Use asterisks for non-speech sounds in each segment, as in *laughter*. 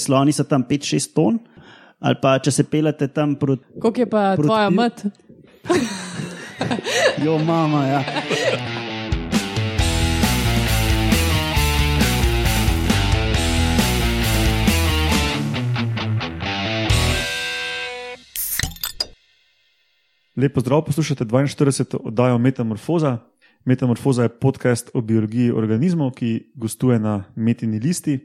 Sloni so tam 5-6 ton, ali pa če se pelete tam proti. Koliko je pa Proti tvoja mat? *laughs* Jo, mama, ja. Lepo zdrav, poslušate 42. oddajo Metamorfoza. Metamorfoza je podcast o biologiji organizmov, ki gostuje na Metini listi.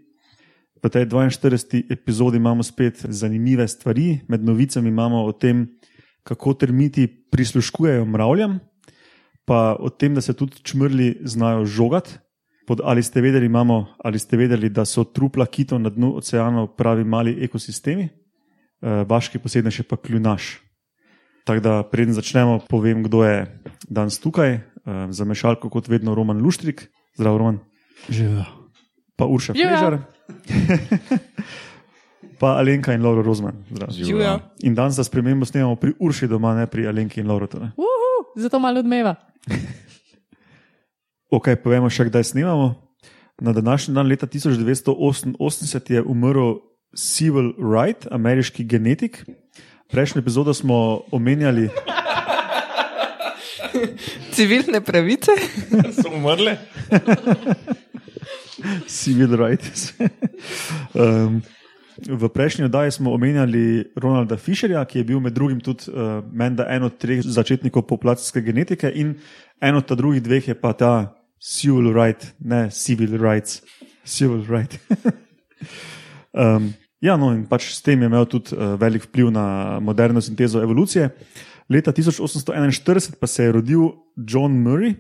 V tej 42. epizodi imamo spet zanimive stvari. Med novicami imamo o tem, kako termiti prisluškujejo mravljam, pa o tem, da se tudi čmrli znajo žogati. Pod ali ste, vedeli, imamo, ali ste vedeli, da so trupla kitov na dnu oceanov pravi mali ekosistemi, Eh, vaški posebnež je pa kljunaš. Tako da, preden začnemo, povem, kdo je danes tukaj. Eh, Za mešalko, kot vedno, Roman Luštrik, zdrav Roman, Živijo. pa Urša Živjo. *laughs* Pa Alenka in Lauro Rozman. Živijo. In danes za spremembo snemamo pri Urši doma, ne pri Alenki in Lauro. Ne? Uhu, zato malo odmeva. *laughs* Ok, povemo še, kdaj snemamo. Na današnji dan, leta 1988, je umrl Civil Wright, ameriški genetik. Prejšnjo epizodo smo omenjali. Civilne pravice? *laughs* So umrle? *laughs* Civil rights. *laughs* um, v prejšnji oddaji smo omenjali Ronalda Fisherja, ki je bil med drugim tudi uh, menda en od treh začetnikov populacijske genetike, in en od ta drugih dveh je pa ta civil right, ne civil rights, civil right. *laughs* um, ja, no, in pač s tem je imel tudi uh, velik vpliv na moderno sintezo evolucije. Leta 1841 pa se je rodil John Murray,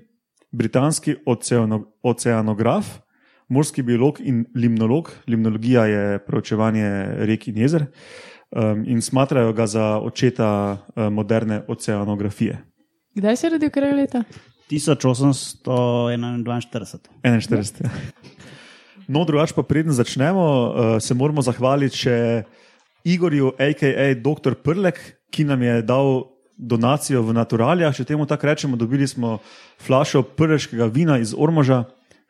britanski oceano, oceanograf, morski biolog in limnolog. Limnologija je preučevanje rek in jezer um, in smatrajo ga za očeta uh, moderne oceanografije. Kdaj si rodil kraj leta? 1841. 41. ja. No, drugače pa preden začnemo, uh, se moramo zahvaliti še Igorju, a.k.a. dr. Prlek, ki nam je dal donacijo v Naturalijah. Če temu tako rečemo, dobili smo flašo prleškega vina iz Ormoža.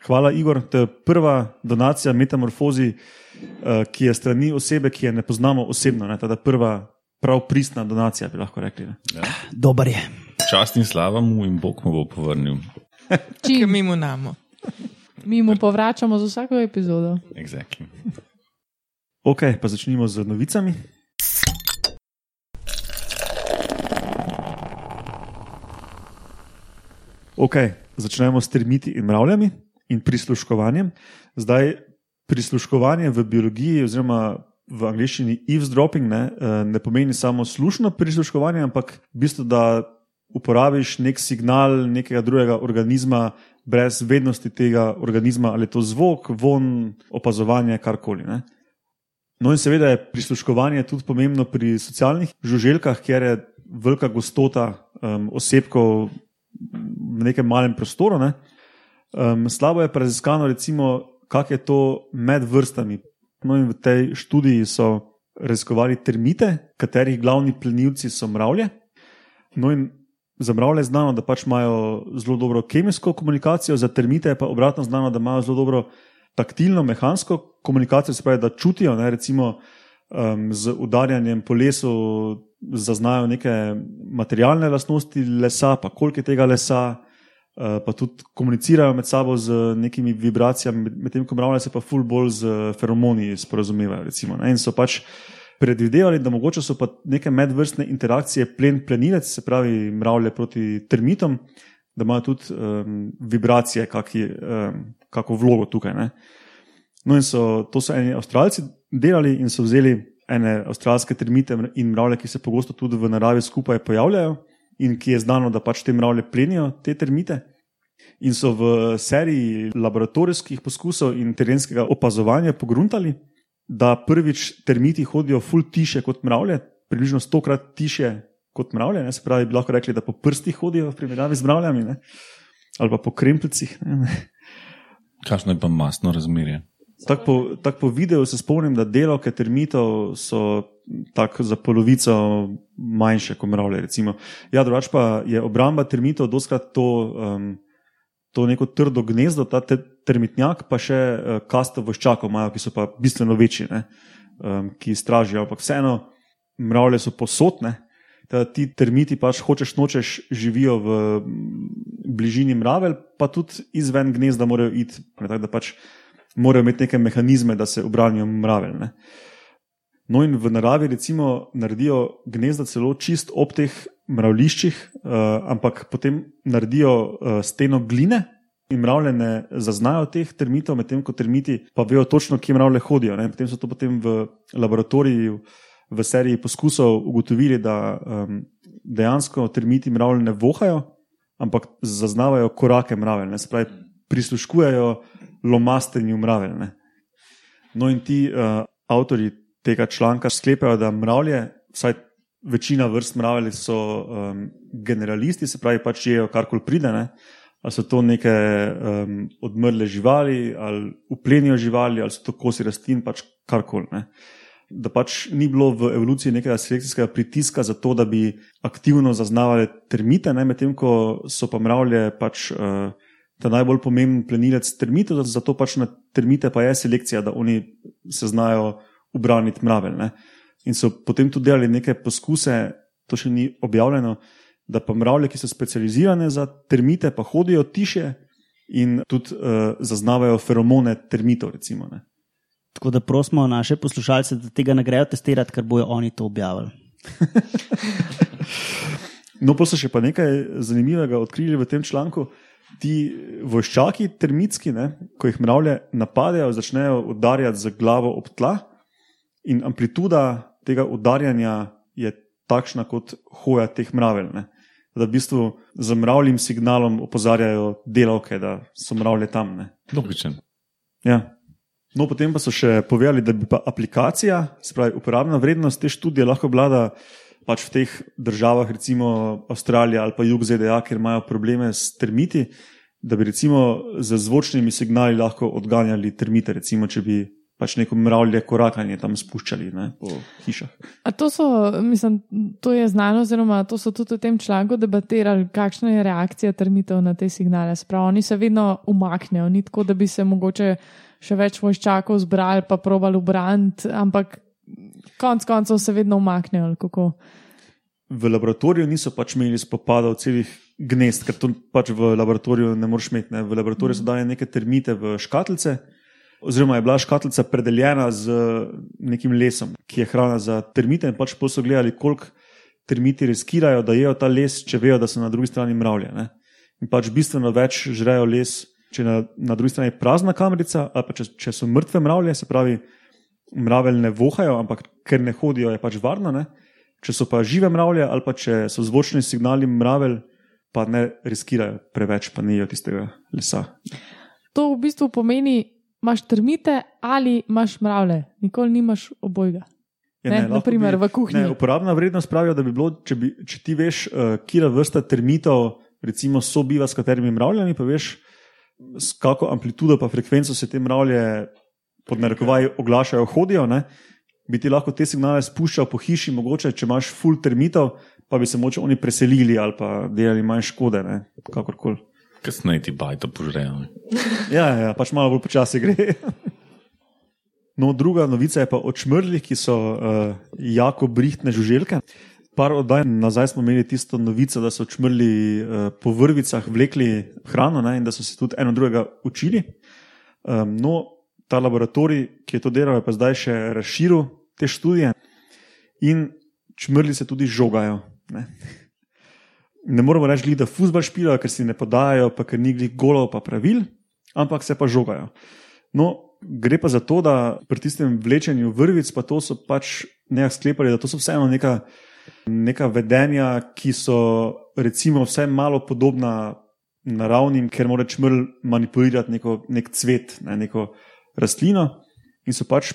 Hvala, Igor. To je prva donacija metamorfozi, uh, ki je strani osebe, ki je ne poznamo osebno. Ne? Teda prva prav pristna donacija, bi lahko rekli. Ne? Dober je. Čast in slava mu in Bog mu bo povrnil. Ki Čim mimo namo. mi mu povračamo z vsako epizodo. Exactly. Ok, pa začnimo z novicami. Ok, začnemo s termiti in mravljami in prisluškovanjem. Zdaj, prisluškovanje v biologiji, oziroma v angleščini eavesdropping, ne, eh, ne pomeni samo slušno prisluškovanje, ampak v bistvu, da uporabiš nek signal nekega drugega organizma, brez vednosti tega organizma, ali je to zvok, von, opazovanje, karkoli. Ne. No, in seveda je prisluškovanje tudi pomembno pri socialnih žuželkah, kjer je velika gostota um, osebkov v nekem malem prostoru. Ne. Um, slabo je raziskano, recimo, kak je to med vrstami. No, in v tej študiji so raziskovali termite, katerih glavni plenilci so mravlje. No, in za mravlje je znano, da pač imajo zelo dobro kemijsko komunikacijo, za termite je pa obratno znano, da imajo zelo dobro taktilno, mehansko komunikacijo, se pravi, da čutijo, ne, recimo um, z udarjanjem po lesu, zaznajo neke materialne lastnosti lesa, pa koliko je tega lesa, pa tudi komunicirajo med sabo z nekimi vibracijami, medtem ko mravlje se pa ful bolj z feromoni sporazumevajo. Recimo, ne, in so pač predvidevali, da mogoče so pa neke medvrstne interakcije plen-plenilec, se pravi mravlje proti termitom, da imajo tudi um, vibracije, kaki, um, kako vlogo tukaj. Ne. No, in so, to so eni Avstralci delali in so vzeli ene avstralske termite in mravlje, ki se pogosto tudi v naravi skupaj pojavljajo in ki je znano, da pač te mravlje plenijo te termite. In so v seriji laboratorijskih poskusov in terenskega opazovanja pogruntali, da prvič termiti hodijo ful tiše kot mravlje, približno stokrat tiše kot mravlje. Ne? Se pravi, bi lahko rekli, da po prstih hodijo v primerjavi z mravljami ne? ali pa po kremplicih. Ne? Kakšno je pa masno razmerje? Tako po, tak po videu se spomnim, da delovke termitov so tako za polovico manjše kot mravlje. Recimo. Ja, drugače pa je obramba termitov doskrat to, um, to neko trdo gnezdo, ta te, termitnjak, pa še uh, kasto voščakov imajo, ki so pa bistveno večji. Ne? um, ki stražijo, ampak vseeno, mravlje so posotne. Da ti termiti pač hočeš nočeš živijo v mm, bližini mravelj, pa tudi izven gnezda morajo iti, tako da pač morajo imeti neke mehanizme, da se obranijo mravelj. Ne. No, in v naravi, recimo, naredijo gnezda celo čist ob teh mravliščih, uh, ampak potem naredijo uh, steno gline in mravlje ne zaznajo teh termitov, medtem ko termiti pa vejo točno, kje mravlje hodijo. Ne. Potem so to potem v laboratoriju, v seriji poskusov ugotovili, da um, dejansko termiti mravlje ne vohajo, ampak zaznavajo korake mravelj, ne. se pravi, prisluškujejo lomastenju mravelj. Ne. No, in ti uh, avtori tega članka sklepajo, da mravlje, vsaj večina vrst mravelj, so um, generalisti, se pravi, pač jejo karkoli pride. Ne? Ali so to neke um, odmrle živali, ali uplenijo živali, ali so to kosi rastlin, pač karkoli. Ne? Da pač ni bilo v evoluciji nekega selekcijskega pritiska za to, da bi aktivno zaznavali termite, medtem ko so pa mravlje pač. Uh, Ta najbolj pomemben plenilec termitov, zato pač na termite pa je selekcija, da oni se znajo ubraniti mravelj. Ne? In so potem tudi delali neke poskuse, to še ni objavljeno, da pa mravlje, ki so specializirane za termite, pa hodijo tiše in tudi uh, zaznavajo feromone termitov. Recimo, ne? Tako da prosimo naše poslušalce, da tega ne grejo testirati, ker bojo oni to objavili. *laughs* no, pa so še pa nekaj zanimivega odkrili v tem članku. Ti vojščaki, termitski, ne, ko jih mravlje napadejo, začnejo udarjati z glavo ob tla, in amplituda tega udarjanja je takšna kot hoja teh mravelj. Ne? Da v bistvu z mravljim signalom opozarjajo delavke, da so mravlje tam. Logičen. Ja. No, potem pa so še povedali, da bi pa aplikacija, se pravi uporabna vrednost te študije lahko vlada pač v teh državah, recimo Avstralija ali pa jug ZDA, kjer imajo probleme s termiti, da bi recimo z zvočnimi signali lahko odganjali termite, recimo če bi pač neko mravlje korakanje tam spuščali ne, po hišah. A to, so, mislim, to je znano, oziroma to so tudi v tem članku debatirali, kakšna je reakcija termitov na te signale. Spravo, oni se vedno umaknejo, ni tako, da bi se mogoče še več vojščakov zbrali, pa probali obraniti, ampak konc koncev se vedno umaknejo. V laboratoriju niso pač imeli spopadov celih gnezd, ker to pač v laboratoriju ne moreš imeti. Ne. V laboratoriju mm. so dali neke termite v škatlice oziroma je bila škatlica predeljena z nekim lesom, ki je hrana za termite, in pač pa so gledali, koliko termiti riskirajo, da jejo ta les, če vejo, da so na drugi strani mravlje. Ne? In pač bistveno več žrejo les, če je na, na drugi strani prazna kamrica, ali pa če, če so mrtve mravlje, se pravi, mravelj ne vohajo, ampak ker ne hodijo, je pač varno. Ne? Če so pa žive mravlje, ali pa če so zvočni signali mravelj, pa ne riskirajo preveč, pa ne jejo tistega lesa. To v bistvu pomeni, imaš termite ali imaš mravlje, nikoli nimaš obojga. Ja, ne, ne, naprimer bi- v kuhinji. Ne, uporabna vrednost pravijo, da bi bilo, če, bi, če ti veš, uh, kira vrsta termitov, recimo, sobiva s katerimi mravljami, pa veš, s kakšno amplitudo pa frekvenco se te mravlje, pod narekovaji, oglašajo, hodijo. Ne? Bi ti lahko te signale spuščal po hiši, mogoče, če imaš full termitov, pa bi se moče oni preselili ali pa delali manj škode, ne? kakorkoli. Kasneje ti bajto požrejo. Ja, ja, pač malo bolj počasi gre. No, druga novica je pa o čmrlih, ki so uh, jako brihtne žuželke. Par oddaj nazaj smo imeli tisto novico, da so čmrli uh, po vrvicah vlekli hrano ne, in da so se tudi eno drugega učili. Um, no, ta laboratorij, ki je to delal, je pa zdaj še razširil te študije in čmrli se tudi žogajo. Ne, ne moramo reči, da fuzbol špijajo, ker si ne podajajo, pa ker ni glih golov, pa pravil, ampak se pa žogajo. No, gre pa za to, da pri tistem vlečenju vrvic, pa to so pač nekako sklepali, da to so vseeno neka, neka vedenja, ki so recimo vsaj malo podobna naravnim, ker mora čmrl manipulirati neko, nek cvet, ne, neko rastlino. In so pač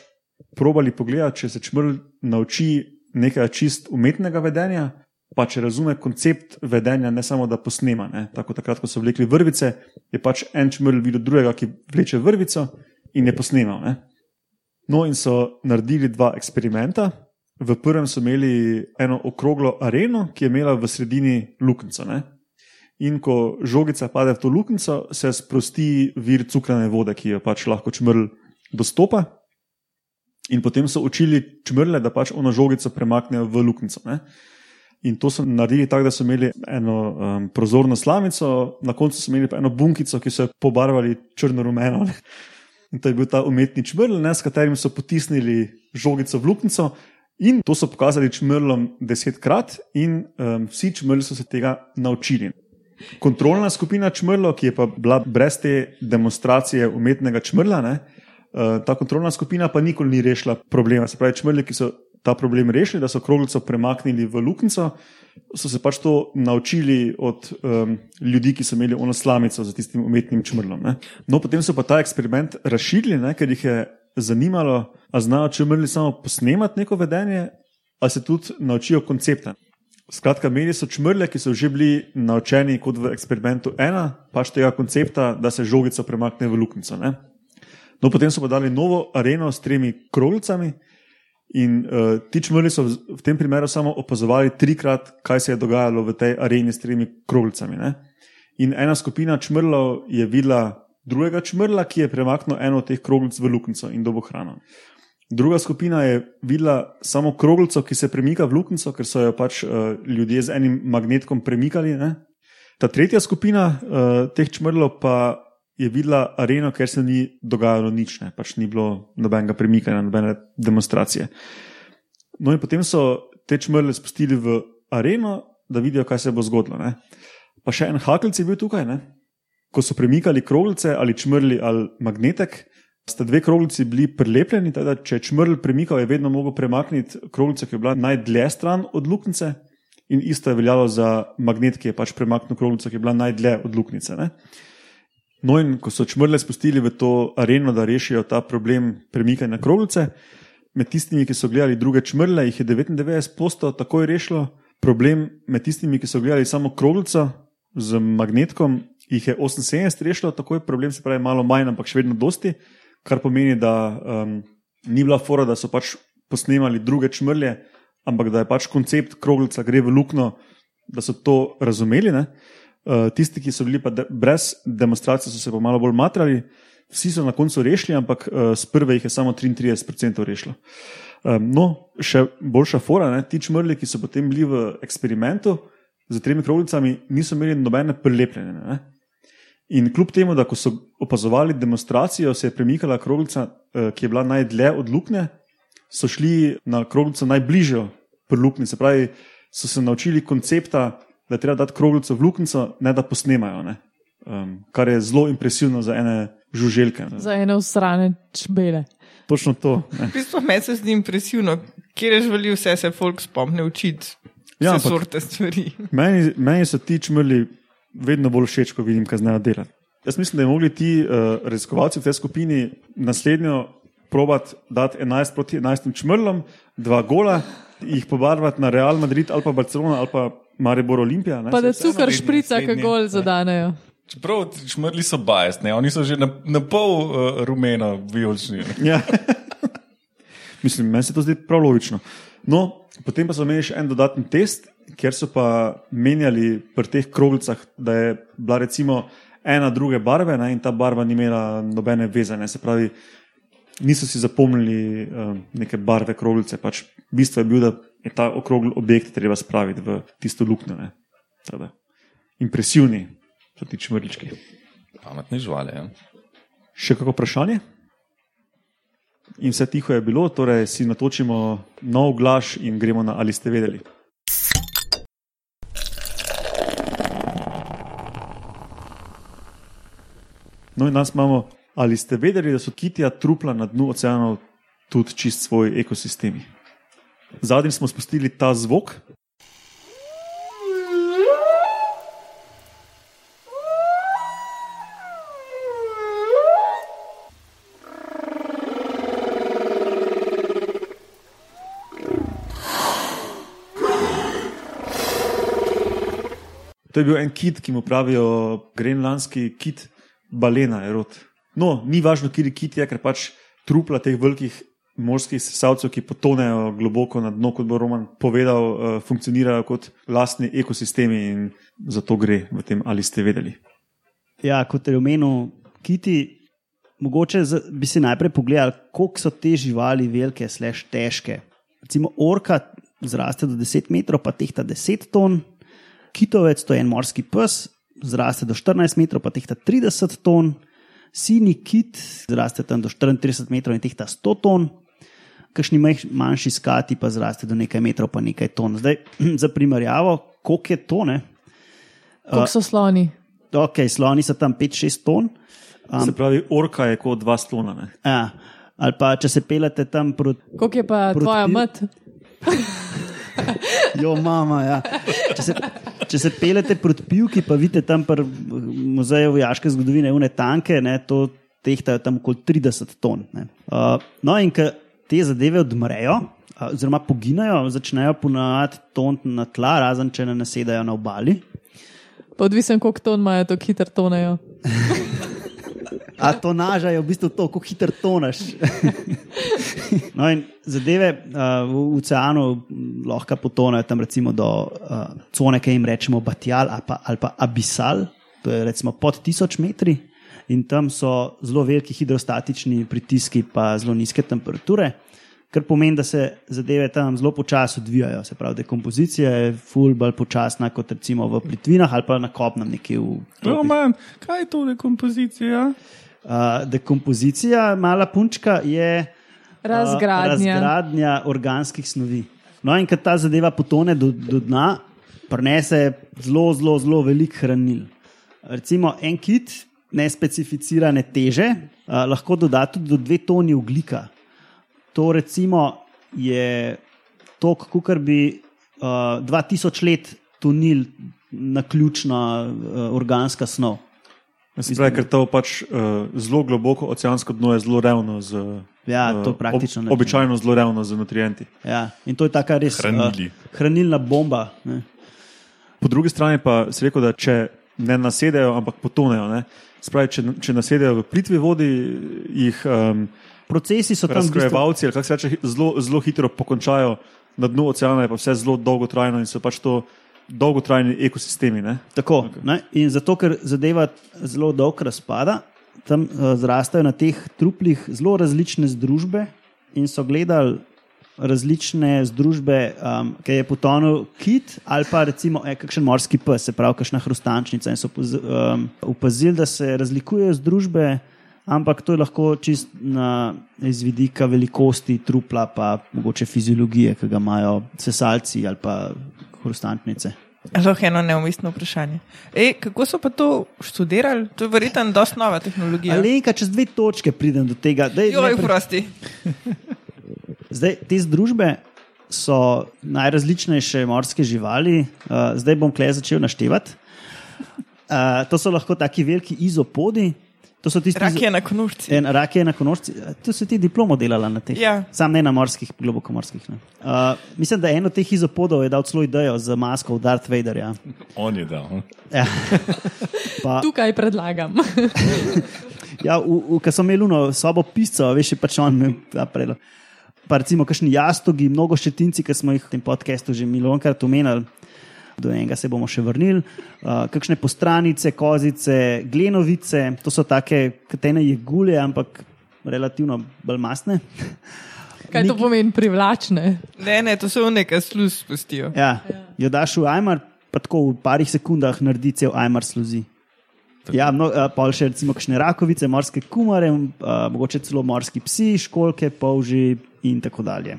probali pogledati, če se čmrl nauči nekaj čist umetnega vedenja, pa če razume koncept vedenja, ne samo da posnema. Ne. Tako takrat, ko so vlekli vrvice, je pač en čmrl videl drugega, ki vleče vrvico in je posnemal. Ne. No, in so naredili dva eksperimenta. V prvem so imeli eno okroglo areno, ki je imela v sredini luknjico. In ko žogica pade v to luknjico, se sprosti vir cukrane vode, ki jo pač lahko čmrl dostopa. In potem so učili čmrle, da pač ono žogico premaknejo v luknjico. Ne? In to so naredili tako, da so imeli eno um, prozorno slamico, na koncu so imeli pa eno bunkico, ki so jo pobarvali črno-rumeno. In to je bil ta umetni čmrl, ne, s katerim so potisnili žogico v luknjico. In to so pokazali čmrlom desetkrat, in um, vsi čmrli so se tega naučili. Kontrolna skupina čmrlov, ki je pa bila brez te demonstracije umetnega čmrla, ne, uh, ta kontrolna skupina pa nikoli ni rešila problema. Se pravi, čmrli, ki so ta problem rešili, da so kroglico premaknili v luknjico, so se pač to naučili od um, ljudi, ki so imeli ono slamico za tistim umetnim čmrlom. Ne. No, potem so pa ta eksperiment razširili, ne, ker jih je zanimalo, ali znajo čmrli samo posnemati neko vedenje, ali se tudi naučijo koncepta. Skratka, imeli so čmrle, ki so že bili naučeni kot v eksperimentu ena, pač tega koncepta, da se žogica premakne v luknjico. No, potem so pa dali novo areno s tremi kroglicami, in uh, ti čmrli so v, v tem primeru samo opazovali trikrat, kaj se je dogajalo v tej areni s tremi kroglicami. Ne. In ena skupina čmrlov je videla drugega čmrla, ki je premaknil eno od teh kroglic v luknjico in dobo hrano. Druga skupina je videla samo kroglico, ki se premika v luknjico, ker so jo pač uh, ljudje z enim magnetkom premikali. Ne? Ta tretja skupina uh, teh čmrlov pa je videla areno, ker se ni dogajalo nič, ne? pač ni bilo nobenega premikanja, nobene demonstracije. No, in potem so te čmrle spustili v areno, da vidijo, kaj se bo zgodilo. Ne? Pa še en hakelc je bil tukaj, ne? ko so premikali kroglice ali čmrli ali magnetek. Sta dve kroglici bili prilepljeni, tako da če je čmrl premikal, je vedno mogel premakniti kroglico, ki je bila najdlje stran od luknjice, in isto je veljalo za magnet, ki je pač premaknil kroglico, ki je bila najdlje od luknjice. Ne? No, in ko so čmrle spustili v to areno, da rešijo ta problem premikanja kroglice, med tistimi, ki so gledali druge čmrle, jih je 99% takoj rešilo. Problem med tistimi, ki so gledali samo kroglico z magnetkom, jih je 78 rešilo, takoj problem se pravi malo manj, ampak še vedno dosti, kar pomeni, da um, ni bila fora, da so pač posnemali druge čmrlje, ampak da je pač koncept kroglica gre v luknjo, da so to razumeli. Ne? Uh, tisti, ki so bili pa de brez demonstracije, so se pa malo bolj matrali. Vsi so na koncu rešili, ampak uh, z prve jih je samo 33% rešilo. Um, no, še boljša fora, ne? ti čmrli, ki so potem bili v eksperimentu z tremi kroglicami, niso imeli nobene prilepljene. Ne? In kljub temu, da so opazovali demonstracijo, se je premikala kroglica, uh, ki je bila najdlje od luknje, so šli na kroglico najbližjo pri luknji. Se pravi, so se naučili koncepta da je treba dati kroglico v luknjico, ne da posnemajo. Ne? Um, kar je zelo impresivno za ene žuželke. Ne? Za ene usrane čbele. Točno to. Ne? V bistvu me se zdi impresivno, kjer je želi vse se folk spomne učiti. Ja, sorte stvari. Meni, meni so ti čmrli vedno bolj všeč, ko vidim, kaj znajo delati. Jaz mislim, da bi mogli ti uh, raziskovalci v tej skupini naslednjo provat dati 11 proti 11 čmrlom, dva gola, jih pobarvati na Real Madrid ali pa Barcelona ali pa Maribor Olimpija. ne. Pa da cukor vedno šprica, ki gol zadanejo. Čeprav čmrli so bajasni, oni so že na, na pol uh, rumeno, vijolični. Ja. *laughs* Mislim, meni se to zdi prav logično. No, potem pa so imeli še en dodatni test, kjer so pa menjali pri teh kroglicah, da je bila recimo ena druge barve ne, in ta barva ni imela nobene veze. Ne, se pravi, niso si zapomnili um, neke barve kroglice. Pač bistvo je bil, da je ta okrogli objekt treba spraviti v tisto luknjo. Impresivni so ti čmrlički. Pametne živali. Ja. Še kako vprašanje? In vse tiho je bilo, torej si natočimo nov glas in gremo na ali ste vedeli. No, in danes imamo, ali ste vedeli, da so kitija trupla na dnu oceanov tudi čist svoji ekosistemi. Zadnjič smo spustili ta zvok. To je bil en kit, ki mu pravijo grenlandski kit, balena, je rod. No, ni važno, kje kit je, ker pač trupla teh velikih morskih sesalcev, ki potonejo globoko na dno, kot bo Roman povedal, eh, funkcionirajo kot lastni ekosistemi in zato gre v tem, ali ste vedeli. Ja, kot je omenil Kiti, mogoče bi si najprej pogledali, koliko so te živali velike, slash težke. Recimo orka zraste do 10 metrov, pa tehta 10 ton, kitovec, to je en morski pes, zraste do 14 metrov, pa tehta 30 ton, sini kit zraste tam do 34 metrov in tehta 100 ton. Kakšni manjši skati pa zraste do nekaj metrov, pa nekaj ton. Zdaj, *clears throat* za primerjavo, koliko je tone? Koliko so sloni? Ok, sloni so tam 5-6 ton. Um, se pravi, orka je kot dva slona. Ne? Ja. Ali pa če se pelete tam proti. Koliko je pa Proti tvoja mat? *laughs* Jo, mama, ja. če, se, če se pelete proti pivki, pa vidite tam pri muzeju vojaške zgodovine, une tanke, ne, to tehtajo tam okoli 30 ton. ne. Uh, no, in ko te zadeve odmrejo, uh, oziroma poginejo, začnejo ponavadi tonti na tla, razen če ne nasedajo na obali. Pa odvisen, koliko ton imajo, to hitro tonejo. *laughs* A to naža je v bistvu to, kako hitro tonaš. *laughs* no, in zadeve uh, v oceanu lahko potonejo tam recimo do uh, cone, ki jim rečemo Batjal ali pa, ali pa Abisal, to je recimo pod 1000 metri. In tam so zelo veliki hidrostatični pritiski, pa zelo nizke temperature, kar pomeni, da se zadeve tam zelo počasi odvijajo. Se pravi, dekompozicija je ful bolj počasna kot recimo v plitvinah ali pa na kopnem nekje v. Oh, tropih. man, kaj je to dekompozicija? Uh, dekompozicija, mala punčka, je uh, Razgradnja. razgradnja organskih snovi. No, in ko ta zadeva potone do, do dna, prenese zelo, zelo, zelo velik hranil. Recimo en kit, nespecificirane teže, uh, lahko doda tudi do dve toni oglika. To recimo je to, kot bi uh, 2000 let tonil na ključna uh, organska snov. Se pravi, ker to pač uh, zelo globoko oceansko dno je zelo revno z. Ja, eh, to praktično ob. Običajno zelo revno z nutrienti. Ja, in to je taka res Hranili. Uh, hranilna bomba. Ne. Po drugi strani pa si rekel, da če ne nasedajo, ampak potonejo. Ne? Se pravi, če, če nasedajo v plitvi vodi, jih um, Procesi so tam razkrojevalci, ali kako se reče, zelo, zelo hitro pokončajo na dnu oceana, je pa vse zelo dolgotrajno in so pač to dolgotrajni ekosistemi. Ne? tako. Ne, in zato, ker zadeva zelo dolg razpada, tam uh, zrastajo na teh truplih zelo različne združbe in so gledali. Različne združbe, um, ki je potonil kit ali pa recimo eh, kakšen morski pes, se pravi, kakšna hrustančnica. In so um, opazili, da se razlikujejo združbe, ampak to je lahko čist na, iz vidika velikosti trupla, pa mogoče fiziologije, ki ga imajo sesalci ali pa hrustančnice. Lahko eno neumestno vprašanje. E, kako so pa to študirali? To je verjetno dosta nova tehnologija. Alenka, čez dve točke pridem do tega. Daj, Joj, najprej- prosti. *laughs* Zdaj, te združbe so najrazličnejše morske živali, uh, zdaj bom kle začel naštevati. Uh, to so lahko taki veliki izopodi. To so tisti, Rak je na konušci. En rak je na konošci. Tu si ti diplomo delala na teh. Ja. Sam ne na morskih, globokomorskih. ne. Uh, mislim, da en od teh izopodov je dal celo idejo z masko Darth Vaderja. On je dal. hm? Ja. *laughs* Pa, Tukaj predlagam. *laughs* Ja, ko sem imel uno sobo pisca, veš, je pač on me predlog. Pa recimo, kakšni jastogi, mnogo ščetinci, ki smo jih v tem podkastu že milijonkrat omenjali, do enega se bomo še vrnili. Uh, kakšne postranice, kozice, glenovice, to so take, katene jegulje, ampak relativno bolj masne. *laughs* Kaj to pomeni privlačne? Ne, ne, to so nekaj sluz spustijo. Ja, jo daš v ajmar, pa tako v parih sekundah naredi cel ajmar sluzi. Ja, no, uh, pol še recimo kakšne rakovice, morske kumare, uh, mogoče celo morski psi, školke, polži in tako dalje.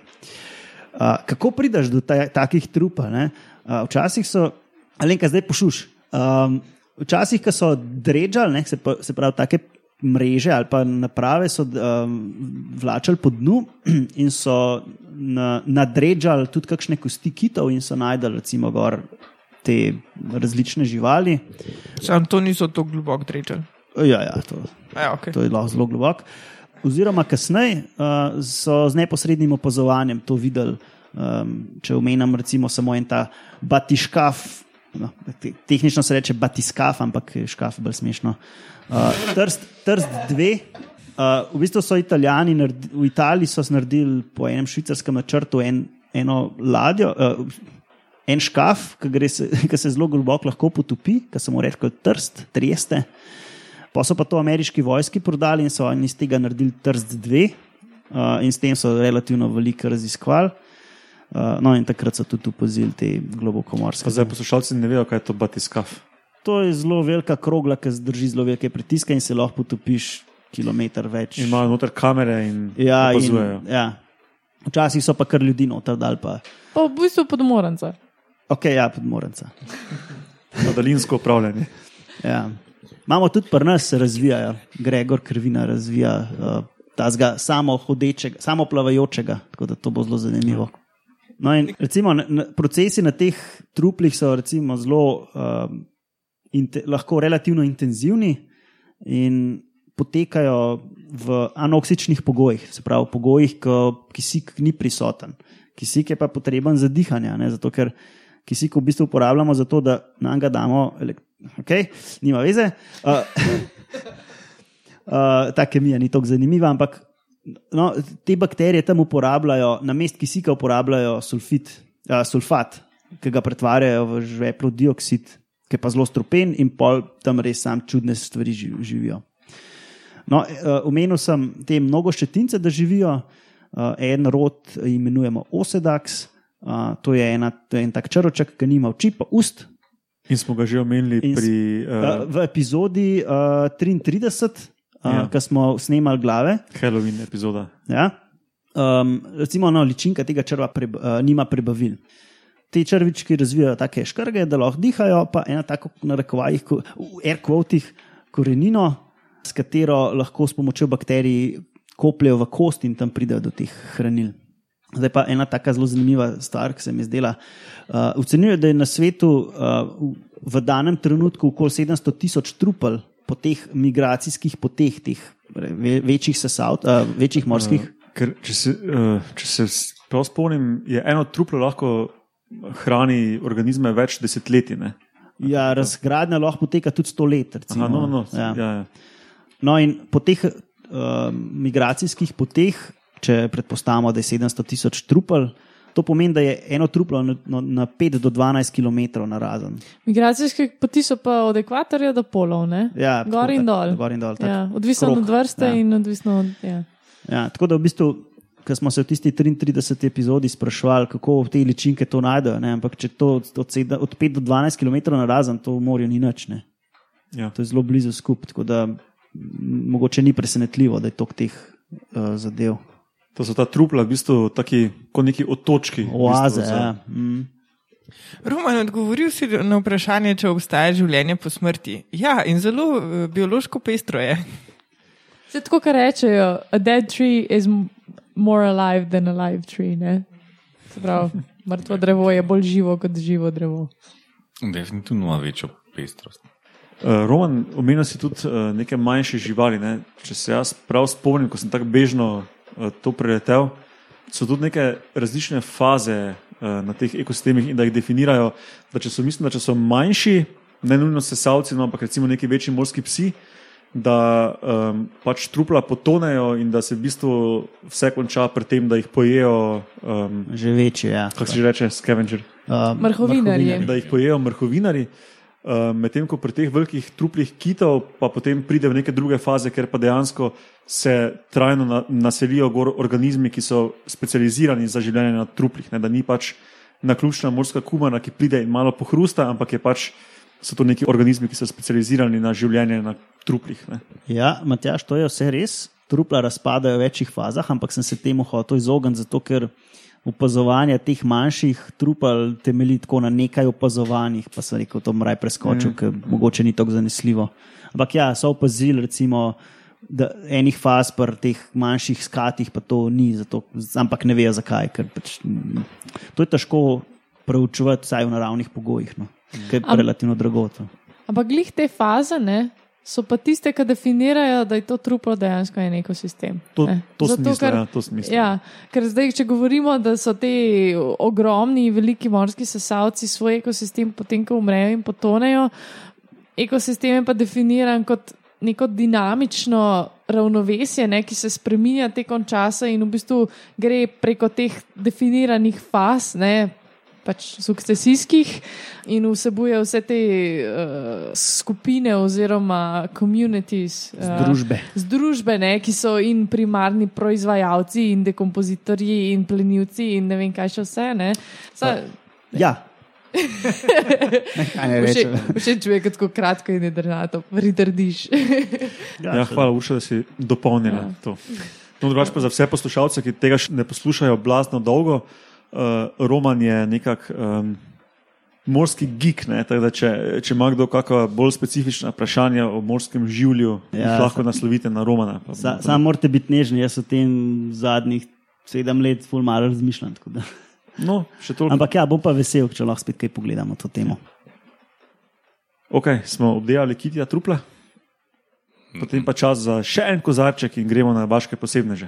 Uh, kako prideš do ta, takih trupa? ne? Uh, včasih so, alenka zdaj pošuš. Um, včasih, ko so drežali, ne, se, pa- se pravi, take mreže ali pa naprave so um, vlačali po dnu *clears throat* in so na, nadrežali tudi kakšne kosti kitov in so najdali recimo gor te različne živali. Sam to niso tako globoko drečali. Ja, ja, to, Ja, okay. to je lahko zelo globoko. Oziroma, kasneje uh, so z neposrednim opazovanjem to videli. Um, če omenjam, recimo, samo en ta batiškaf, no, te, tehnično se reče batiskaf, ampak je škaf bolj smešno. Uh, trst, trst dve. Uh, v bistvu so Italijani, naredi, v Italiji so naredili po enem švicarskem načrtu en, eno ladjo, uh, en škaf, ki se, *laughs* ki se zelo globoko lahko potopi, ki se mu reče trst, treste. Pa so pa to ameriški vojski prodali in so iz tega naredili Trst 2, uh, in s tem so relativno veliko raziskovali. Uh, no, in takrat so tudi opazili te globoko morske. Pa zdaj poslušalci ne vejo, kaj je to batiskaf. To je zelo velika krogla, ki zdrži zelo velike pritiske in se lahko potopiš kilometr več. In imajo noter kamere in ja, in, opazujejo. ja. Včasih so pa kar ljudi noter dal. Pa. Pa v bistvu podmoranca. Ok, ja, podmorenca. *laughs* Na daljinsko upravljanje. Ja. Imamo tudi pri nas, se razvijajo, Gregor Krvina razvija uh, tazga samo hodečega, samo plavajočega, tako da to bo zelo zanimivo. No in recimo, procesi na teh truplih so zelo um, inte, lahko relativno intenzivni in potekajo v anoksičnih pogojih, se pravi, pogojih, ko kisik ni prisoten. Kisik je pa potreben za dihanje, ne, zato ker kisik v bistvu uporabljamo za to, da nam ga damo, okay, nima veze. Uh, *laughs* uh, ta kemija ni tako zanimiva, ampak no, te bakterije tam uporabljajo, na mest kisika uporabljajo sulfit, uh, sulfat, ki ga pretvarjajo v žveplov dioksid, ki je pa zelo strupen in pol tam res sam čudne stvari ži- živijo. No, uh, omenil sem te mnogoščetince, da živijo. Uh, en rod imenujemo Osedax, uh, to, je ena, to je en tak črček, ki nima oči, pa ust. In smo ga že omenili In pri. Uh, Uh, v epizodi uh, 33, uh, Ja. ja. ki smo snemali glave. Halloween epizoda. Ja? Um, recimo, no, ličinka tega črva preb, uh, nima prebavil. Te črvički razvijajo take škrge, da lahko dihajo, pa ena tako na rekovajih, ko- v air quotih, korenino, s katero lahko s pomočjo bakterij kopljejo v kost in tam pridejo do teh hranil. Zdaj pa ena taka zelo zanimiva stvar, ki se mi je zdela. Uh, Ocenjuje, da je na svetu uh, v- v danem trenutku okoli 700 tisoč trupel po teh migracijskih poteh, teh ve, večjih sesav, uh, večjih morskih. Ker, če se, uh, če se prav spomnim, je eno truplo lahko hrani organizme več desetletij. Ne? Ja, razgradnja lahko poteka tudi sto let. Recimo. Aha, no, no, Ja. ja. Ja, No, in po teh uh, migracijskih poteh, če predpostavimo, da je 700 tisoč trupel, to pomeni, da je eno truplo na, na, na 5 do 12 km na razen. Migracijske poti so pa od ekvatorja do polov, ne? Ja, Gor tako, in tako, dol. Gor in dol tak Ja, odvisno krog. od vrste Ja. in odvisno od. Ja. Ja, tako da v bistvu, ko smo se v tisti 33 epizodi sprašvali, kako te ličinke to najdejo, ne? ampak če to od, od, sedem- od 5 do 12 km na razen, to v morju ni nič. Ne? ja. To je zelo blizu skup, tako da mogoče ni presenetljivo, da je toliko teh uh, zadev. To so ta trupla, v bistvu taki, kot neki otočki. v Oaze. bistvu, za- Ja. Mm. Roman, odgovoril si na vprašanje, če obstaja življenje po smrti. Ja, in zelo eh, biološko pestro je. Se tako, kar rečejo, a dead tree is more alive than a live tree. Ne? Se pravi, *laughs* mrtvo drevo je bolj živo kot živo drevo. Definitivno ima večjo pestrost. Uh, Roman, omenil si tudi uh, neke manjše živali. Ne? Če se jaz prav spomnim, ko sem tako bežno to preletel, so tudi neke različne faze uh, na teh ekosistemih in da jih definirajo. Da če so, mislim, da če so manjši, ne nujno sesalci, no, ampak recimo neki večji morski psi, da um, pač trupla potonejo in da se v bistvu vse konča pri tem, da jih pojejo, um, Že večje. Ja. kako se že reče, scavenger. Uh, Mrhovinarji. da jih pojejo mrhovinari. Uh, Medtem ko pri teh velikih truplih kitov, pa potem pride v neke druge faze, ker pa dejansko se trajno na, naselijo gor organizmi, ki so specializirani za življenje na truplih. Ne, da ni pač naključna morska kumara, ki pride in malo pohrusta, ampak je pač, so to neki organizmi, ki so specializirani na življenje na truplih. Ne. Ja, Matjaš, to je vse res. Trupla razpadajo v večjih fazah, ampak sem se temu hotel izogniti, zato ker opazovanje teh manjših trupel temelji tako na nekaj opazovanjih. Pa sem rekel, to mraj preskočil, mm. ker mogoče ni tako zanesljivo. Ampak ja, so opazili, recimo, da enih faz pri teh manjših skatih pa to ni, zato, ampak ne vejo zakaj. Pač, mm, to je težko preučevati, vsaj v naravnih pogojih, no, ker je Am- relativno drago. To. Ampak glih te faze ne, so pa tiste, ki definirajo, da je to truplo dejansko en ekosistem. To, to Zato, smisla, ker- ja, to smisla. Ja, ker zdaj, če govorimo, da so ti ogromni, veliki morski sesalci svoj ekosistem, potem ko umrejo in potonejo, ekosistem je pa definiran kot neko dinamično ravnovesje, ne, ki se spremenja tekom časa in v bistvu gre preko teh definiranih faz. Ne, pač sukcesijskih in vsebuje vse te uh, skupine oziroma communities. Uh, Združbe. Združbe, ne, ki so in primarni proizvajalci, in dekompozitorji, in plenilci, in ne vem kaj še vse. ne. Sa, Ja. *laughs* Všeč rečem? všeč mi je, kako kratko in jedrnato, pritrdiš. *laughs* Ja, hvala, Urša, da si dopolnila ja. to. No, drugače pa za vse poslušalce, ki tega še ne poslušajo blazno dolgo, uh, Roman je nekak um, morski geek. Ne? Da Če, če ima kdo kakšna bolj specifična vprašanja o morskem življu, ja, lahko naslovite na Romana. pa Sa, bomo- Sam morate biti nežni, jaz o tem zadnjih sedem let ful malo razmišljam. No. Ampak ja, bom pa vesel, če lahko spet kaj pogledamo to temo. Okay, smo obdelali kitija trupla, potem pa čas za še en kozarček in gremo na vaše posebneže.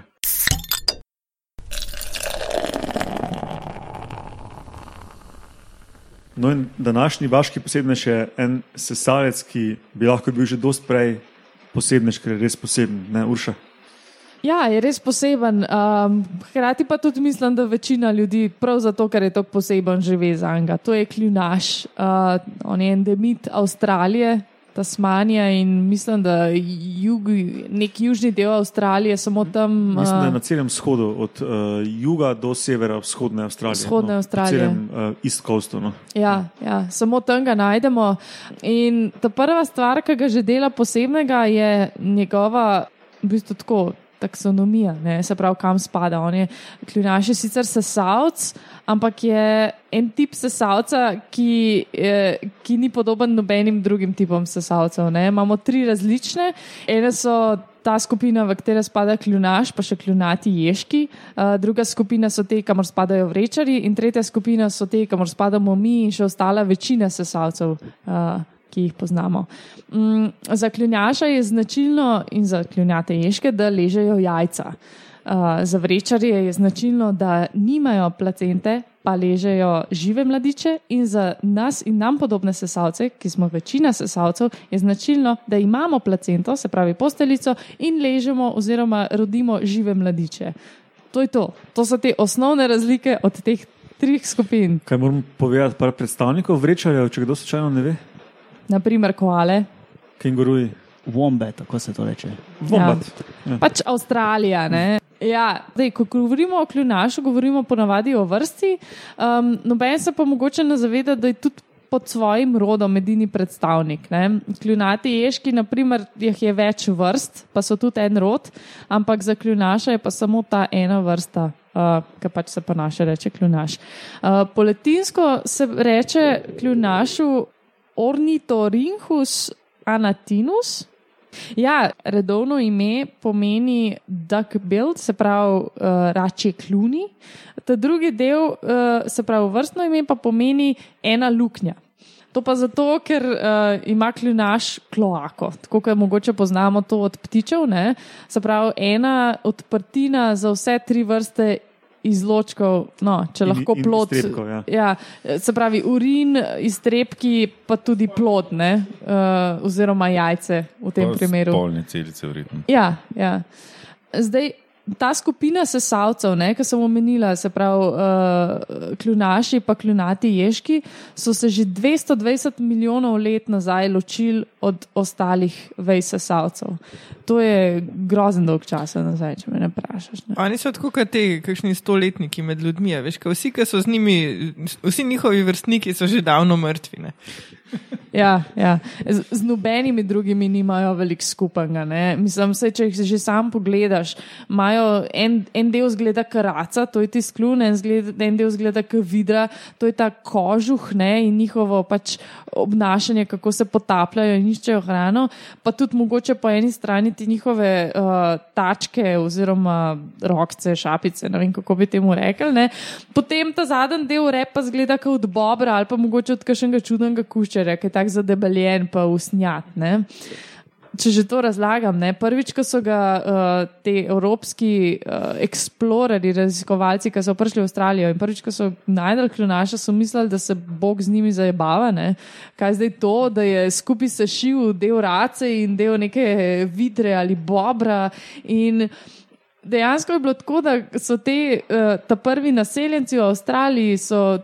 No, in današnji vaški posebnež je en sesalec, ki bi lahko bil že dosti prej posebnež, ker je res poseben, ne Urša. Ja, je res poseben. Um, hkrati pa tudi mislim, da večina ljudi, prav zato, ker je tako poseben, živi za njega. To je kljunaš. Uh, on je endemit Avstralije, Tasmanija in mislim, da jug, nek južni del Avstralije, samo tam. Mislim, da je uh, na celem shodu, od uh, juga do severa vzhodne Avstralije. Vzhodne no, Avstralije. celem uh, East Coastu. No. Ja, ja, samo tam ga najdemo. In ta prva stvar, ki ga že dela posebnega, je njegova, v bistvu tako. Taksonomija, ne, se pravi, kam spada. On je kljunaš je sicer sesalc, ampak je en tip sesalca, ki, eh, ki ni podoben nobenim drugim tipom sesalcev. Ne. Imamo tri različne. Ene so ta skupina, v katero spada kljunaš, pa še kljunati ježki, uh, druga skupina so te, kamor spadajo vrečari, in tretja skupina so te, kamor spadamo mi in še ostala večina sesalcev. Uh, Ki jih poznamo. Mm, za kljunjaša je značilno, in za kljunjate ježke, da ležejo jajca. Uh, za vrečarje je značilno, da nimajo placente, pa ležejo žive mladiče, in za nas in nam podobne sesalce, ki smo večina sesalcev, je značilno, da imamo placento, se pravi posteljico, in ležemo oziroma rodimo žive mladiče. To je to. To so te osnovne razlike od teh treh skupin. Kaj moram povedati, par predstavnikov vrečarjev, če kdo slučajno ne ve? Naprimer, koale. Kenguruji. Wombat, tako se to reče. Vombat. Ja. Pač Avstralija. Ne? Ja, dej, ko govorimo o kljunašu, govorimo ponavadi o vrsti. Um, Noben se pa mogoče ne zaveda, da je tudi pod svojim rodom edini predstavnik. Ne? Kljunati ježki, naprimer, jih je več vrst, pa so tudi en rod, ampak za kljunaša je pa samo ta ena vrsta. Uh, ki pač se pa naše reče kljunaš. Uh, po latinsko se reče kljunašu ornitorinhus anatinus, Ja, redovno ime pomeni duckbill, se pravi uh, račje kljuni. Ta drugi del, uh, se pravi vrstno ime, pa pomeni ena luknja. To pa zato, ker uh, ima kljunaš kloako, tako kot mogoče poznamo to od ptičev. Ne? Se pravi, ena odprtina za vse tri vrste izločkov, no, če In- lahko in plod. iztrebkov, ja. Ja, se pravi, urin, iztrebki, pa tudi plod, ne, uh, oziroma jajce v tem Pa primeru. Spolne celice v ritmu. Ja, ja. Zdaj, ta skupina sesalcev, ki sem omenila, se pravi, uh, kljunaši pa kljunati ježki, so se že 220 milijonov let nazaj ločili od ostalih vej sesalcev. To je grozen dolg časa nazaj, če me ne vprašaš. Ne. Oni so tako kot te, kakšni stoletniki med ljudmi. Veš, ko vsi, ki so z njimi, vsi njihovi vrstniki so že davno mrtvi. Ne? Ja, ja. Z, z nobenimi drugimi nimajo veliko skupnega. ne. Mislim, saj, če jih že sam pogledaš, imajo en, en del zgleda karaca, to je ti sklun, en, zgled, en del zgleda vidra, to je ta kožuh ne, in njihovo pač obnašanje, kako se potapljajo in iščejo hrano, pa tudi mogoče po eni strani ti njihove uh, tačke oziroma rokce, šapice, ne vem kako bi temu rekli. Ne. Potem ta zadnji del repa zgleda kot od bobra ali pa mogoče od kakšnega čudnega kuščerja, ki je tako zadebeljen pa usnjat. Ne. Če že to razlagam, ne, prvič, ko so ga uh, ti evropski uh, eksplorerji, raziskovalci, ki so prišli v Avstralijo in prvič, ko so najdel kljunaša, so mislili, da se Bog z njimi zajebava. Ne. Kaj zdaj to, da je skupaj sešil del race in del neke vidre ali bobra. In dejansko je bilo tako, da so te uh, ta prvi naseljenci v Avstraliji,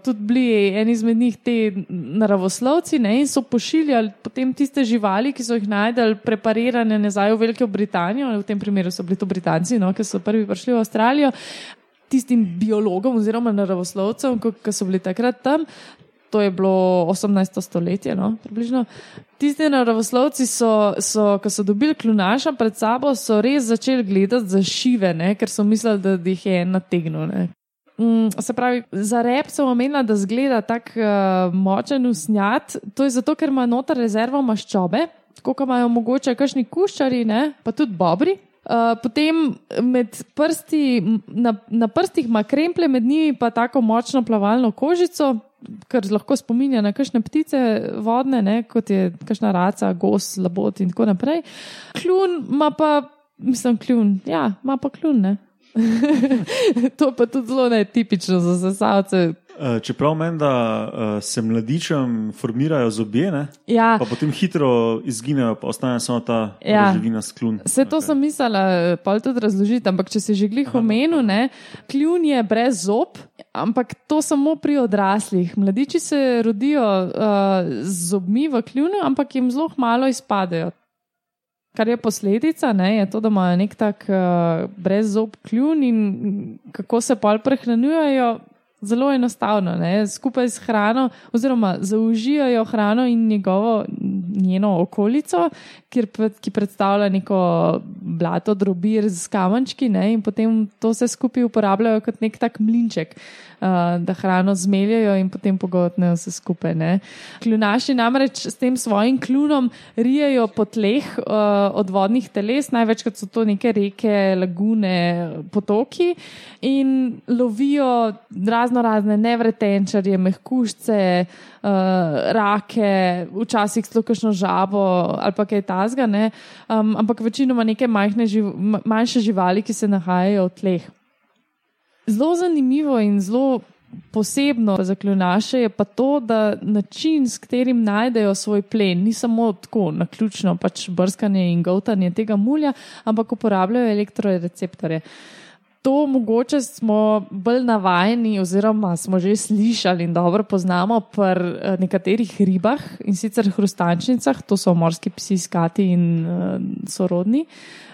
tudi bili eni izmed njih ti naravoslovci ne, in so pošiljali potem tiste živali, ki so jih najdel preparirane nazaj v Veliko Britanijo, v tem primeru so bili to Britanci, no, ki so prvi prišli v Avstralijo. Tistim biologom oziroma naravoslovcem, ki so bili takrat tam, to je bilo 18. stoletje, no, približno. Tisti naravoslovci, so, so, ki so dobili klunaša pred sabo, so res začeli gledati za šive, ne, ker so mislili, da jih je en nategnil. Mm, se pravi, za rep sem omenila, da zgleda tako uh, močen usnjat. To je zato, ker ima noter rezervo maščobe, kot imajo mogoče kakšni kuščari, ne, pa tudi bobri. Uh, potem prsti, na, na prstih ima kremple, med njimi pa tako močno plavalno kožico, kar lahko spominja na kakšne ptice vodne, ne, kot je kakšna raca, gos, labot in tako naprej. Kljun ima pa, mislim, kljun, ja, ima pa kljun. *laughs* to pa tudi zelo netipično za zasalce. Eh, čeprav meni, da uh, se mladičem formirajo zobje, ne? Ja. pa potem hitro izginejo, pa ostane samo ta Ja. živina sklun. Vse to Ok. sem mislila, pa tudi razložiti, ampak če si že glih omenil, ne, kljun je brez zob, ampak to samo pri odraslih. Mladiči se rodijo uh, z zobmi v kljunu, ampak jim zelo malo izpadejo. Kar je posledica, ne, je to, da imajo nek tak uh, brez zob kljun in kako se pol prehranjujejo. Zelo enostavno, ne? skupaj s hrano, oziroma zaužijajo hrano in njegovo, njeno okolico, kjer, ki predstavlja neko blato, drobir z kamenčki, ne? in potem to vse skupaj uporabljajo kot nek tak mlinček, da hrano zmeljajo in potem pogotnejo vse skupaj. Ne? Kljunaši namreč s tem svojim klunom rijejo po tleh uh, od vodnih teles, največkrat so to neke reke, lagune, potoki in lovijo razno razne nevretenčarje, mehkušce, uh, rake, včasih celo kakšno žabo ali pa kaj tasga, ne? um, ampak večinoma neke živ ma- manjše živali, ki se nahajajo v tleh. Zelo zanimivo in zelo posebno za kljunaše je pa to, da način, s katerim najdejo svoj plen, ni samo tako na ključno pač brskanje in govtanje tega mulja, ampak uporabljajo elektroreceptorje. To mogoče smo bolj navajeni, oziroma smo že slišali in dobro poznamo pri eh, nekaterih ribah in sicer hrustančnicah, to so morski psi, skati in uh, sorodni,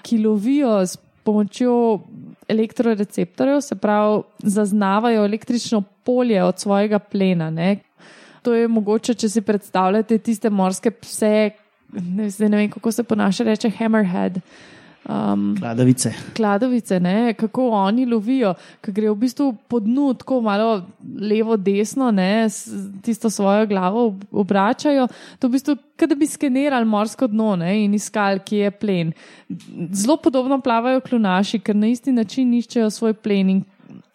ki lovijo s pomočjo elektroreceptorjev, se pravi, zaznavajo električno polje od svojega plena. Ne? To je mogoče, če si predstavljate tiste morske pse, ne, ne vem, kako se po naše reče, hammerhead. Um, Kladavice. kladovice, ne, kako oni lovijo, ki gre v bistvu po dnu, tako malo levo, desno, ne, tisto svojo glavo ob- obračajo. To v bistvu, kot da bi skenirali morsko dno ne, in iskali, kje je plen. Zelo podobno plavajo klunaši, ker na isti način iščejo svoj plen. In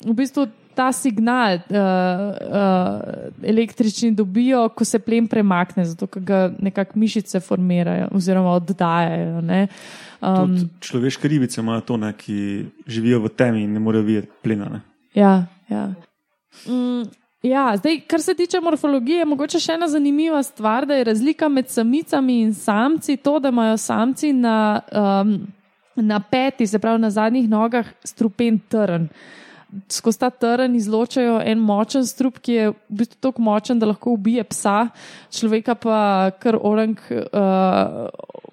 v bistvu ta signal uh, uh, električni dobijo, ko se plen premakne, zato ker ga nekako mišice formirajo oziroma oddajajo. Ne. Um, Tudi človeške ribice imajo to, ne, ki živijo v temi in ne morejo videti plena. Ne. Ja, ja. Mm, ja, zdaj, kar se tiče morfologije, mogoče še ena zanimiva stvar, da je razlika med samicami in samci to, da imajo samci na, um, na peti, se pravi na zadnjih nogah, strupen trn. Skozi ta trn izločajo en močen strup, ki je v bistvu tako močen, da lahko ubije psa, človeka pa kar orang uh,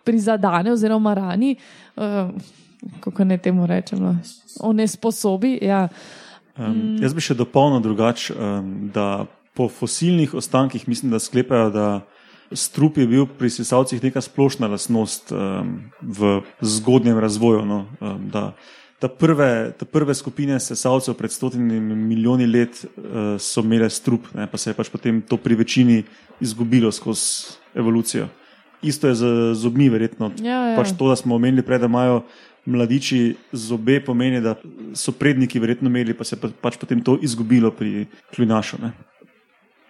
prizadene oziroma rani. Uh, kako ne temu rečemo? Onesposobi. Ja. Um, jaz bi še dopolnil drugače, um, da po fosilnih ostankih mislim, da sklepajo, da strup je bil pri sesalcih neka splošna lastnost um, v zgodnjem razvoju. No, um, da, ta prve, ta prve skupine sesalcev pred stotimi milijoni let uh, so imele strup, ne, pa se je pač potem to pri večini izgubilo skozi evolucijo. Isto je z zobmi, verjetno. Ja, ja. Pač to, da smo omenili prej, da imajo mladiči zobe, pomeni, da so predniki verjetno imeli, pa se pa, pač potem to izgubilo pri kljunašu. Ne?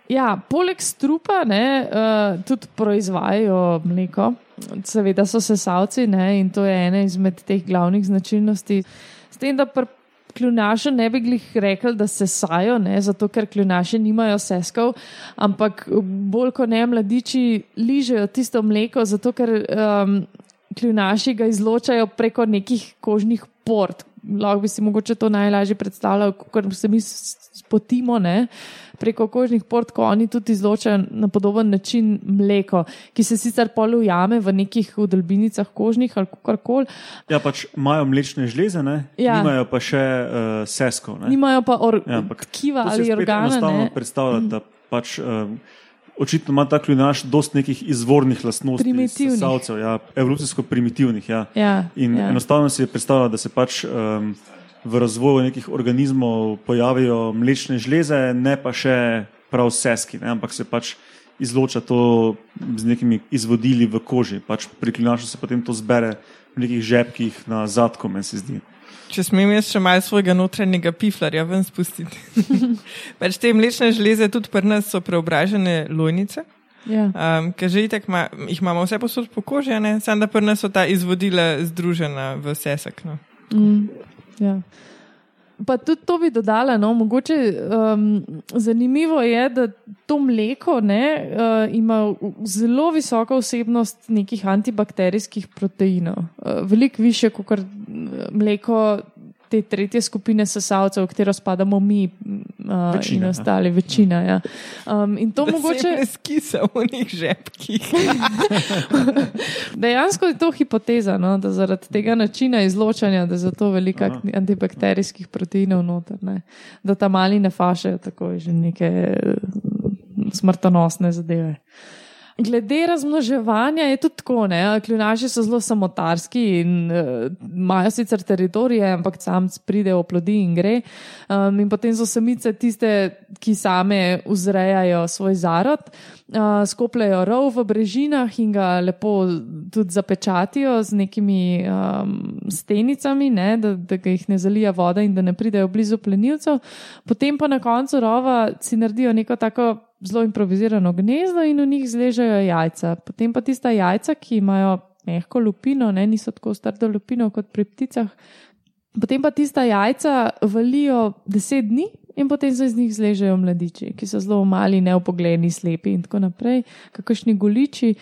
Ja, poleg strupa ne, uh, tudi proizvajajo mleko, seveda so sesalci ne, in to je ena izmed teh glavnih značilnosti. S tem, da pri kljunašu ne bi glih rekli, da sesajo, ne, zato ker kljunaši nimajo seskov, ampak bolj kot ne mladiči ližejo tisto mleko, zato ker um, kljunaši ga izločajo preko nekih kožnih port. Lahko bi si mogoče to najlažje predstavljal, ker se mi spotimo ne, preko kožnih port, ko oni tudi izločajo na podoben način mleko, ki se sicer pol ujame v nekih vdolbinicah kožnih ali karkoli, Ja, pač imajo mlečne žleze, ne? Ja. nimajo pa še uh, seskov. Ne? nimajo pa or, Ja, tkiva To si ali organa. enostavno Ne. Mhm. predstavljati, da pač. Um, Očitno ima ta kljunaš dosti nekih izvornih lastnosti, Primitivnih. sesalcev, ja, evolucijsko primitivnih. Ja. Ja, In ja. enostavno si je predstavljati, da se pač um, v razvoju nekih organizmov pojavijo mlečne žleze, ne pa še prav seski, ne, ampak se pač izloča to z nekimi izvodili v koži. Pač pri klinašu se potem to zbere v nekih žepkih na zadku, meni se zdi. Če smem jaz še malo svojega notranjega piflarja ven spustiti. *laughs* pač te mlečne žleze tudi pri nas so preobražene lojnice. Ja. Um, ker že itak ma, jih imamo vse posod po koži, samo da pri nas so ta izvodila združena v sesek. No. Mm, ja. Pa tudi to bi dodala, no, mogoče um, zanimivo je, da to mleko ne, uh, ima zelo visoko vsebnost nekih antibakterijskih proteinov. Uh, veliko više kot uh, mleko te tretje skupine sesalcev, v katero spadamo mi uh, Večina, in ja. ostali, večina. Ja. Um, in to Da mogoče. ne skisa v njih žepkih. *laughs* Dejansko je to hipoteza, no, da zaradi tega načina izločanja, da je zato veliko Aha. antibakterijskih proteinov noter, ne, da tam mali ne fašajo tako že neke eh, smrtonosne zadeve. Glede razmnoževanja je tudi tako, ne? kljunaši so zelo samotarski in uh, imajo sicer teritorije, ampak sam pride v plodi in gre. Um, in potem so samice tiste, ki same vzrejajo svoj zarod, uh, skopljajo rov v brežinah in ga lepo tudi zapečatijo z nekimi um, stenicami, ne? da, da jih ne zalija voda in da ne pridejo blizu plenilcev. Potem pa na koncu rova si naredijo neko tako zelo improvizirano gnezdo in v njih zležejo jajca. Potem pa tista jajca, ki imajo mehko lupino, ne, niso tako strdo lupino kot pri pticah. Potem pa tista jajca valijo deset dni in potem se iz njih zležejo mladiči, ki so zelo mali, neopogledni, slepi in tako naprej, kakršni goliči.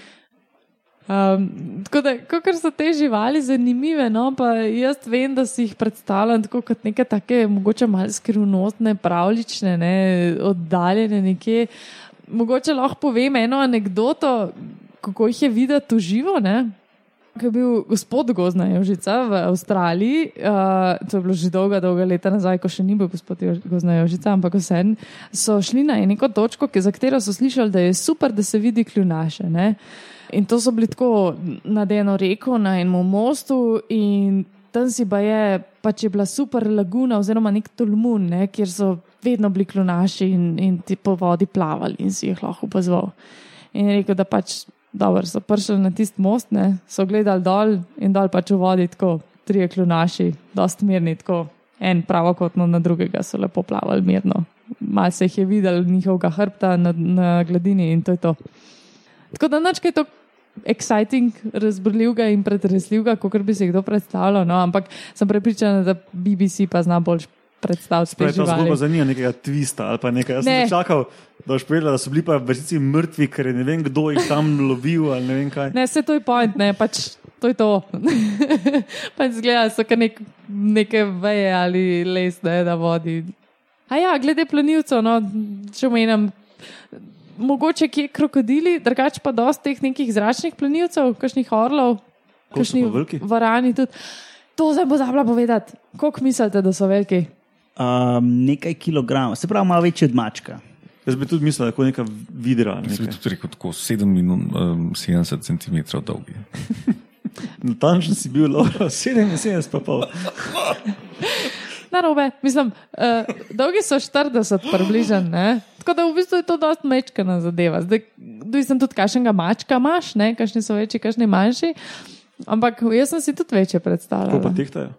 Um, tako da, kot so te živali zanimive, no, pa jaz vem, da si jih predstavljam tako kot neke take, mogoče malo skrivnostne, pravlične, ne, oddaljene nekje. Mogoče lahko povem eno anegdoto, kako jih je videti v živo. Ne. Ko je bil gospod Gozna Jožica v Avstraliji, uh, to je bilo že dolga, dolga leta nazaj, ko še ni bil gospod Gozna Jožica, ampak vseeno, so šli na neko točko, za katero so slišali, da je super, da se vidi kljunaše. Ne? In to so bili tako nad eno reko, na enem mostu, in tam si pa je, pač je bila super laguna, oziroma nek tolmun, ne, kjer so vedno bili klunaši in, in ti po vodi plavali in si jih lahko opazoval. In je rekel, da pač dobro so prišli na tisti most, ne, so gledali dol in dol pač v vodi tako, trije klunaši, dost mirni, tako en pravokotno na drugega so lepo plavali mirno. Mal se jih je videl njihovega hrbta na, na gladini in to je to. Tako da nič kaj to exciting, razborljivega in pretresljivega, kot bi se kdo predstavljal, no, ampak sem prepričana, da BBC pa zna bolj predstaviti te Prej ta zgodba zanima nekega tvista ali pa nekaj. Jaz Ne. sem čakal, da boš povedal, da so bili pa v resnici mrtvi, ker je ne vem kdo jih tam *laughs* lovil ali ne vem kaj. Ne, vse to je point, ne, pač to je to. *laughs* pač zgleda, so kar nek, neke veje ali les, ne, da vodi. A ja, glede plenilcev, no, če omenjam, mogoče kje krokodili, drugače pa dosti teh nekih zračnih plenilcev, kakšnih orlov, Koliko so kakšni pa veliki? varani tudi. To sem pozabila povedati. Koliko mislite, da so veliki? Um, nekaj kilogramov, se pravi, malo večji od mačka. Jaz bi tudi mislil, da je neka vidra. ali Jaz bi nekaj. tudi rekel, tako 7 minut, um, 70 cm dolgi. *laughs* Natančen si bil, Laura, 77 pa pol. *laughs* Narobe, mislim, uh, dolgi so 40, približen. Ne? Tako da v bistvu je to dosta mečkana zadeva. Zdaj, sem tudi kašnega mačka imaš, ne? kašni so večji, kašni manjši. Ampak jaz sem si tudi večje Kako pa predstavljal. tehtajo?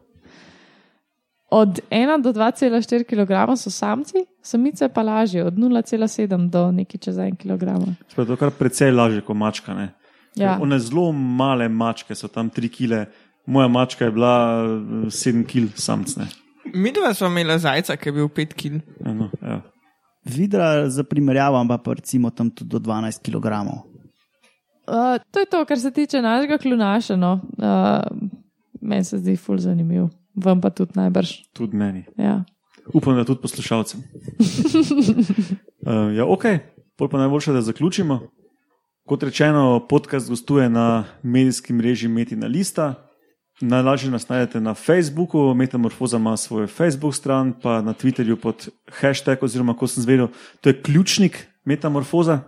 Od 1 do 2,4 kg so samci, samice pa lažje, od 0,7 do nekaj čez 1 kg. Spet, to je kar precej lažje kot mačka. Ne? Ja. One zelo male mačke so tam 3 kg, moja mačka je bila eh, 7 kg samcne. Mi dva smo imeli zajca, ki je bil 5 kg. Eno, ja. Vidra za primerjavo, pa recimo tam tudi do 12 kg. Uh, to je to, kar se tiče našega klunaša. No. Uh, Meni se zdi ful zanimiv. vam pa tudi najbrž. Tudi meni. Ja. Upam, da tudi poslušalcem. *laughs* uh, ja, ok, pol pa najboljše, da zaključimo. Kot rečeno, podcast gostuje na medijskem mreži Metina Lista. Najlažje nas najdete na Facebooku, Metamorfoza ima svoj Facebook stran, pa na Twitterju pod hashtag, oziroma ko sem zvedel, to je ključnik Metamorfoza.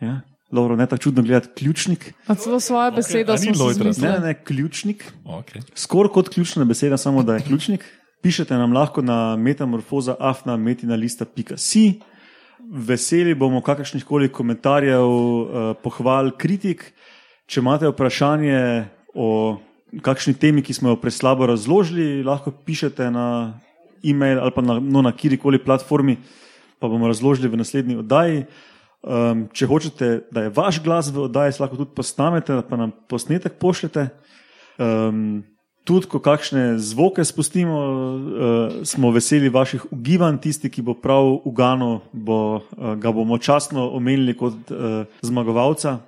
Ja, Lovro, ne tako čudno gledati, ključnik. A celo svojo besedo a ni smo Lloyd Ne, ne, ne, ključnik. Okay. Skoraj kot ključna beseda, samo da je ključnik. Pišete nam lahko na metamorfoza afna metinalista.si. Veseli bomo kakršnih koli komentarjev, eh, pohval, kritik. Če imate vprašanje o kakšni temi, ki smo jo preslabo razložili, lahko pišete na e-mail ali pa na, no, na kjerkoli platformi, pa bomo razložili v naslednji oddaji. Um, če hočete, da je vaš glas v oddaji, lahko tudi posnamete, pa nam posnetek pošljete. Um, tudi, ko kakšne zvoke spustimo, uh, smo veseli vaših ugibanj. Tisti, ki bo prav ugano, bo, uh, ga bomo časno omenili kot uh, zmagovalca.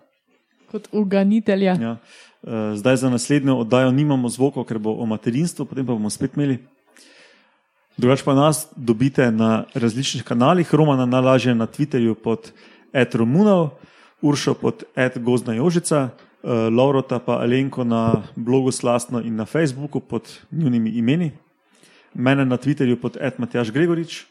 Kot uganitelja. Ja. Uh, zdaj za naslednjo oddajo nimamo zvokov, ker bo o materinstvu, potem pa bomo spet imeli. Drugač pa nas dobite na različnih kanalih, Romana najlažje na Twitterju pod etromunov, Uršo pod etgozna jožica, uh, Laurota pa Alenko na blogu Slastno in na Facebooku pod njunimi imeni, mene na Twitterju pod etmatjaš Gregorič.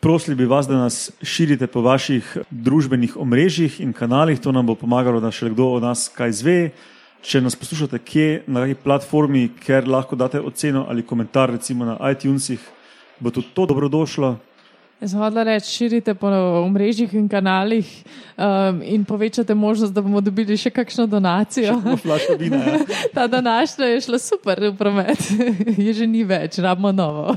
Prosili bi vas, da nas širite po vaših družbenih omrežjih in kanalih, to nam bo pomagalo, da še kdo od nas kaj zve. Če nas poslušate kje, na kakšni platformi, ker lahko date oceno ali komentar, recimo na iTunesih, bo tudi to dobrodošlo. Jaz sem hodila reči, širite po omrežjih in kanalih um, in povečate možnost, da bomo dobili še kakšno donacijo. Flaša vina. Ja. *laughs* Ta današnja je šla super v promet, *laughs* je že ni več, rabimo novo. *laughs*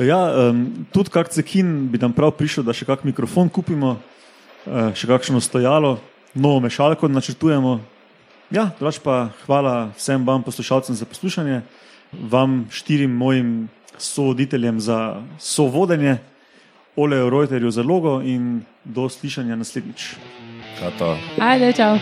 Ja, um, tudi kak cekin bi nam prav prišel, da še kak mikrofon kupimo, uh, še kakšno stojalo, novo mešalko načrtujemo. Ja, drugač pa hvala vsem vam poslušalcem za poslušanje, vam štirim mojim sovoditeljem za sovodenje, Oleju Reuterju za logo in do slišanja naslednjič. To? Ajde, čau.